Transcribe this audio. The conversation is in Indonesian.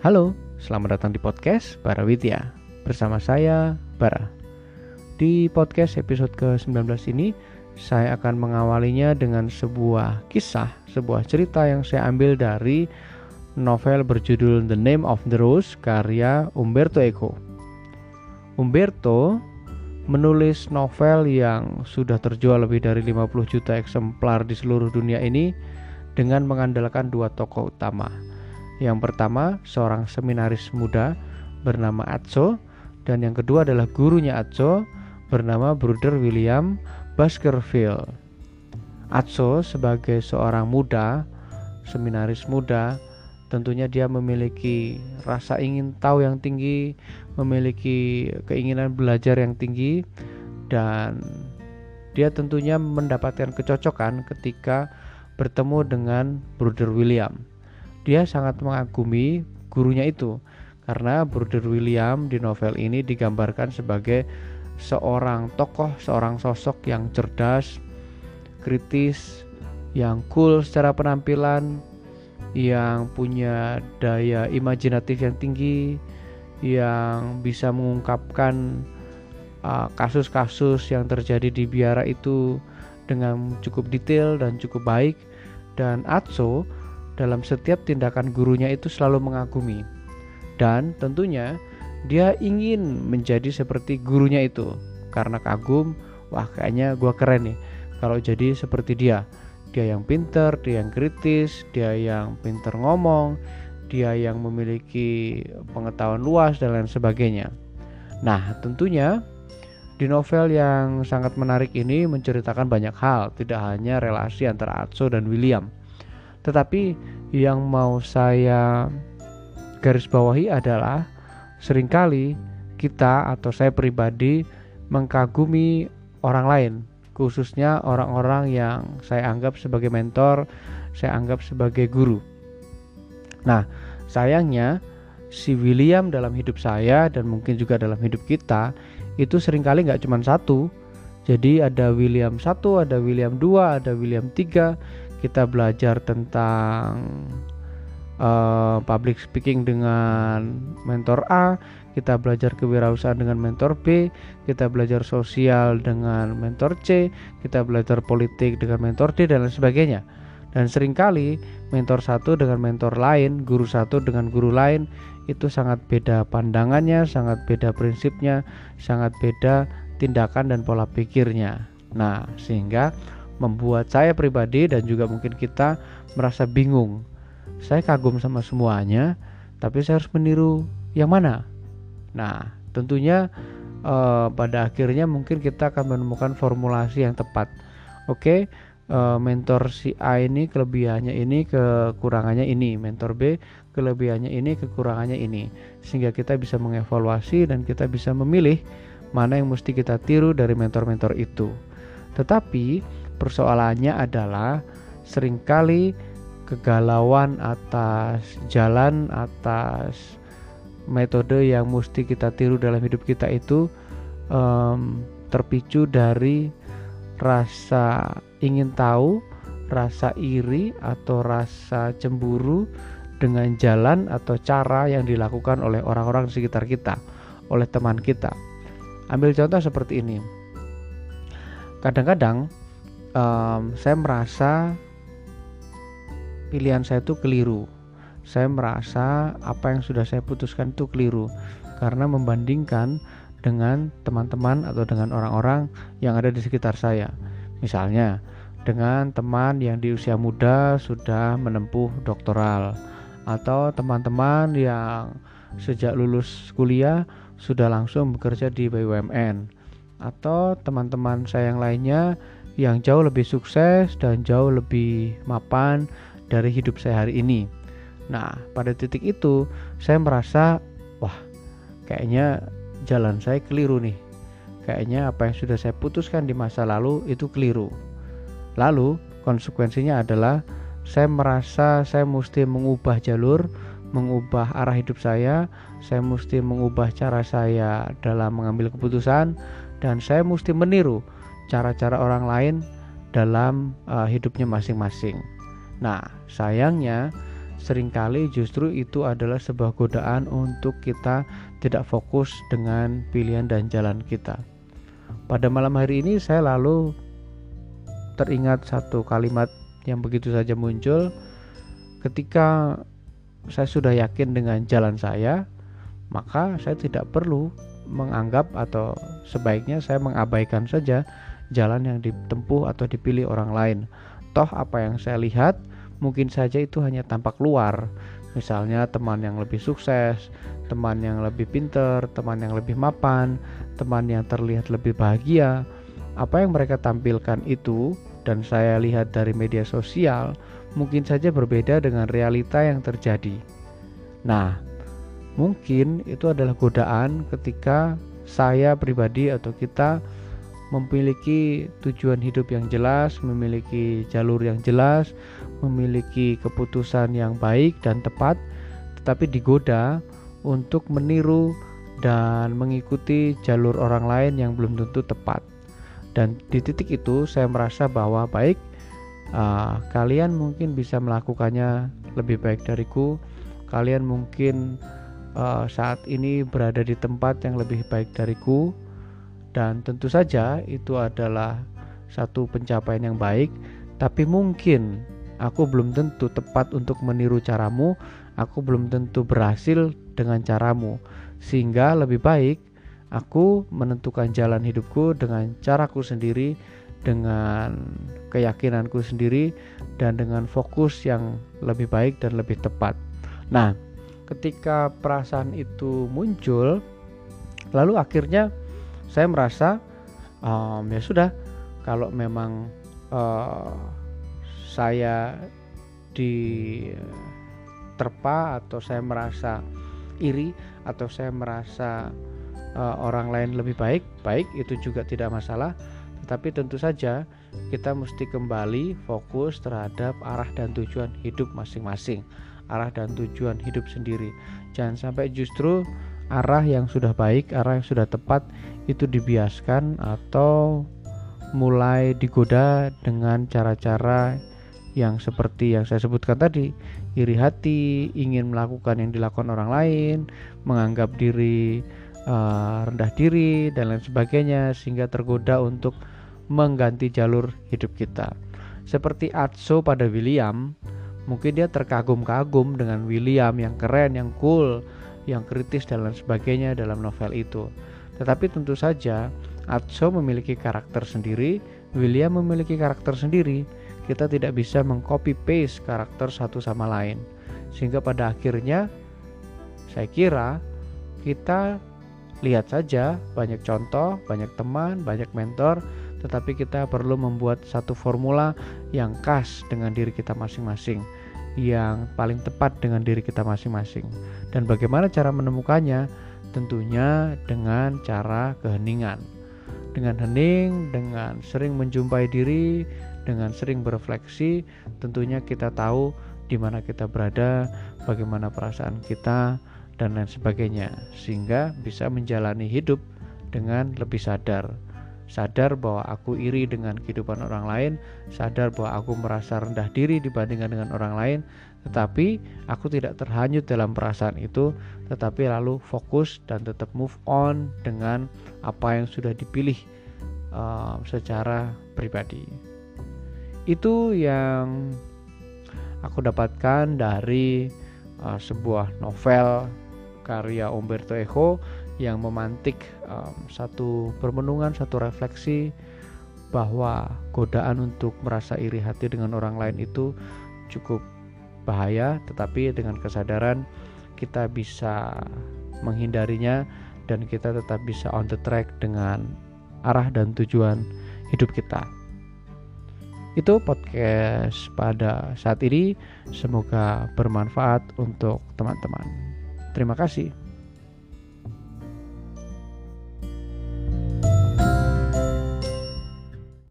Halo, selamat datang di podcast Bara Widya. Bersama saya, Bara. Di podcast episode ke-19 ini Saya akan mengawalinya dengan sebuah kisah Sebuah cerita yang saya ambil dari novel berjudul The Name of the Rose karya Umberto Eco. Umberto menulis novel yang sudah terjual lebih dari 50 juta eksemplar di seluruh dunia ini dengan mengandalkan dua tokoh utama yang pertama, seorang seminaris muda bernama Atso dan yang kedua adalah gurunya Atso bernama Bruder William Baskerville. Atso sebagai seorang muda, seminaris muda, tentunya dia memiliki rasa ingin tahu yang tinggi, memiliki keinginan belajar yang tinggi dan dia tentunya mendapatkan kecocokan ketika bertemu dengan Bruder William dia sangat mengagumi gurunya itu karena Bruder William di novel ini digambarkan sebagai seorang tokoh, seorang sosok yang cerdas, kritis, yang cool secara penampilan, yang punya daya imajinatif yang tinggi, yang bisa mengungkapkan uh, kasus-kasus uh, yang terjadi di biara itu dengan cukup detail dan cukup baik. Dan Atso dalam setiap tindakan gurunya itu selalu mengagumi. Dan tentunya dia ingin menjadi seperti gurunya itu. Karena kagum, wah kayaknya gua keren nih kalau jadi seperti dia. Dia yang pinter, dia yang kritis, dia yang pinter ngomong, dia yang memiliki pengetahuan luas dan lain sebagainya. Nah, tentunya di novel yang sangat menarik ini menceritakan banyak hal, tidak hanya relasi antara Atso dan William, tetapi yang mau saya garis bawahi adalah sering kali kita atau saya pribadi mengkagumi orang lain, khususnya orang-orang yang saya anggap sebagai mentor, saya anggap sebagai guru. Nah, sayangnya si William dalam hidup saya dan mungkin juga dalam hidup kita itu sering kali nggak cuma satu. Jadi ada William satu, ada William dua, ada William tiga kita belajar tentang uh, public speaking dengan mentor A, kita belajar kewirausahaan dengan mentor B, kita belajar sosial dengan mentor C, kita belajar politik dengan mentor D dan lain sebagainya. Dan sering kali mentor satu dengan mentor lain, guru satu dengan guru lain itu sangat beda pandangannya, sangat beda prinsipnya, sangat beda tindakan dan pola pikirnya. Nah, sehingga membuat saya pribadi dan juga mungkin kita merasa bingung. Saya kagum sama semuanya, tapi saya harus meniru yang mana? Nah, tentunya eh, pada akhirnya mungkin kita akan menemukan formulasi yang tepat. Oke, eh, mentor si A ini kelebihannya ini, kekurangannya ini, mentor B kelebihannya ini, kekurangannya ini, sehingga kita bisa mengevaluasi dan kita bisa memilih mana yang mesti kita tiru dari mentor-mentor itu. Tetapi Persoalannya adalah sering kali kegalauan atas jalan atas metode yang mesti kita tiru dalam hidup kita itu um, terpicu dari rasa ingin tahu, rasa iri atau rasa cemburu dengan jalan atau cara yang dilakukan oleh orang-orang di sekitar kita, oleh teman kita. Ambil contoh seperti ini. Kadang-kadang um, saya merasa pilihan saya itu keliru. Saya merasa apa yang sudah saya putuskan itu keliru karena membandingkan dengan teman-teman atau dengan orang-orang yang ada di sekitar saya. Misalnya, dengan teman yang di usia muda sudah menempuh doktoral atau teman-teman yang sejak lulus kuliah sudah langsung bekerja di BUMN atau teman-teman saya yang lainnya yang jauh lebih sukses dan jauh lebih mapan dari hidup saya hari ini. Nah, pada titik itu saya merasa, wah, kayaknya jalan saya keliru nih. Kayaknya apa yang sudah saya putuskan di masa lalu itu keliru. Lalu, konsekuensinya adalah saya merasa saya mesti mengubah jalur, mengubah arah hidup saya, saya mesti mengubah cara saya dalam mengambil keputusan, dan saya mesti meniru cara-cara orang lain dalam uh, hidupnya masing-masing. Nah, sayangnya sering kali justru itu adalah sebuah godaan untuk kita tidak fokus dengan pilihan dan jalan kita. Pada malam hari ini saya lalu teringat satu kalimat yang begitu saja muncul ketika saya sudah yakin dengan jalan saya, maka saya tidak perlu menganggap atau sebaiknya saya mengabaikan saja jalan yang ditempuh atau dipilih orang lain. Toh apa yang saya lihat mungkin saja itu hanya tampak luar. Misalnya teman yang lebih sukses, teman yang lebih pinter, teman yang lebih mapan, teman yang terlihat lebih bahagia. Apa yang mereka tampilkan itu dan saya lihat dari media sosial mungkin saja berbeda dengan realita yang terjadi. Nah, mungkin itu adalah godaan ketika saya pribadi atau kita memiliki tujuan hidup yang jelas, memiliki jalur yang jelas, memiliki keputusan yang baik dan tepat, tetapi digoda untuk meniru dan mengikuti jalur orang lain yang belum tentu tepat. Dan di titik itu saya merasa bahwa baik uh, kalian mungkin bisa melakukannya lebih baik dariku kalian mungkin uh, saat ini berada di tempat yang lebih baik dariku dan tentu saja itu adalah satu pencapaian yang baik. Tapi mungkin aku belum tentu tepat untuk meniru caramu. Aku belum tentu berhasil dengan caramu. Sehingga lebih baik aku menentukan jalan hidupku dengan caraku sendiri dengan keyakinanku sendiri dan dengan fokus yang lebih baik dan lebih tepat. Nah, ketika perasaan itu muncul, lalu akhirnya saya merasa um, ya sudah, kalau memang uh, saya diterpa atau saya merasa iri atau saya merasa uh, orang lain lebih baik, baik itu juga tidak masalah tapi tentu saja kita mesti kembali fokus terhadap arah dan tujuan hidup masing-masing, arah dan tujuan hidup sendiri. Jangan sampai justru arah yang sudah baik, arah yang sudah tepat itu dibiaskan atau mulai digoda dengan cara-cara yang seperti yang saya sebutkan tadi, iri hati, ingin melakukan yang dilakukan orang lain, menganggap diri uh, rendah diri dan lain sebagainya sehingga tergoda untuk mengganti jalur hidup kita. Seperti Atso pada William, mungkin dia terkagum-kagum dengan William yang keren, yang cool, yang kritis dan lain sebagainya dalam novel itu. Tetapi tentu saja Atso memiliki karakter sendiri, William memiliki karakter sendiri. Kita tidak bisa mengcopy paste karakter satu sama lain. Sehingga pada akhirnya saya kira kita lihat saja banyak contoh, banyak teman, banyak mentor tetapi kita perlu membuat satu formula yang khas dengan diri kita masing-masing, yang paling tepat dengan diri kita masing-masing. Dan bagaimana cara menemukannya? Tentunya dengan cara keheningan. Dengan hening, dengan sering menjumpai diri, dengan sering berefleksi, tentunya kita tahu di mana kita berada, bagaimana perasaan kita, dan lain sebagainya, sehingga bisa menjalani hidup dengan lebih sadar sadar bahwa aku iri dengan kehidupan orang lain, sadar bahwa aku merasa rendah diri dibandingkan dengan orang lain, tetapi aku tidak terhanyut dalam perasaan itu, tetapi lalu fokus dan tetap move on dengan apa yang sudah dipilih uh, secara pribadi. Itu yang aku dapatkan dari uh, sebuah novel karya Umberto Eco yang memantik um, satu permenungan, satu refleksi bahwa godaan untuk merasa iri hati dengan orang lain itu cukup bahaya, tetapi dengan kesadaran kita bisa menghindarinya dan kita tetap bisa on the track dengan arah dan tujuan hidup kita. Itu podcast pada saat ini. Semoga bermanfaat untuk teman-teman. Terima kasih.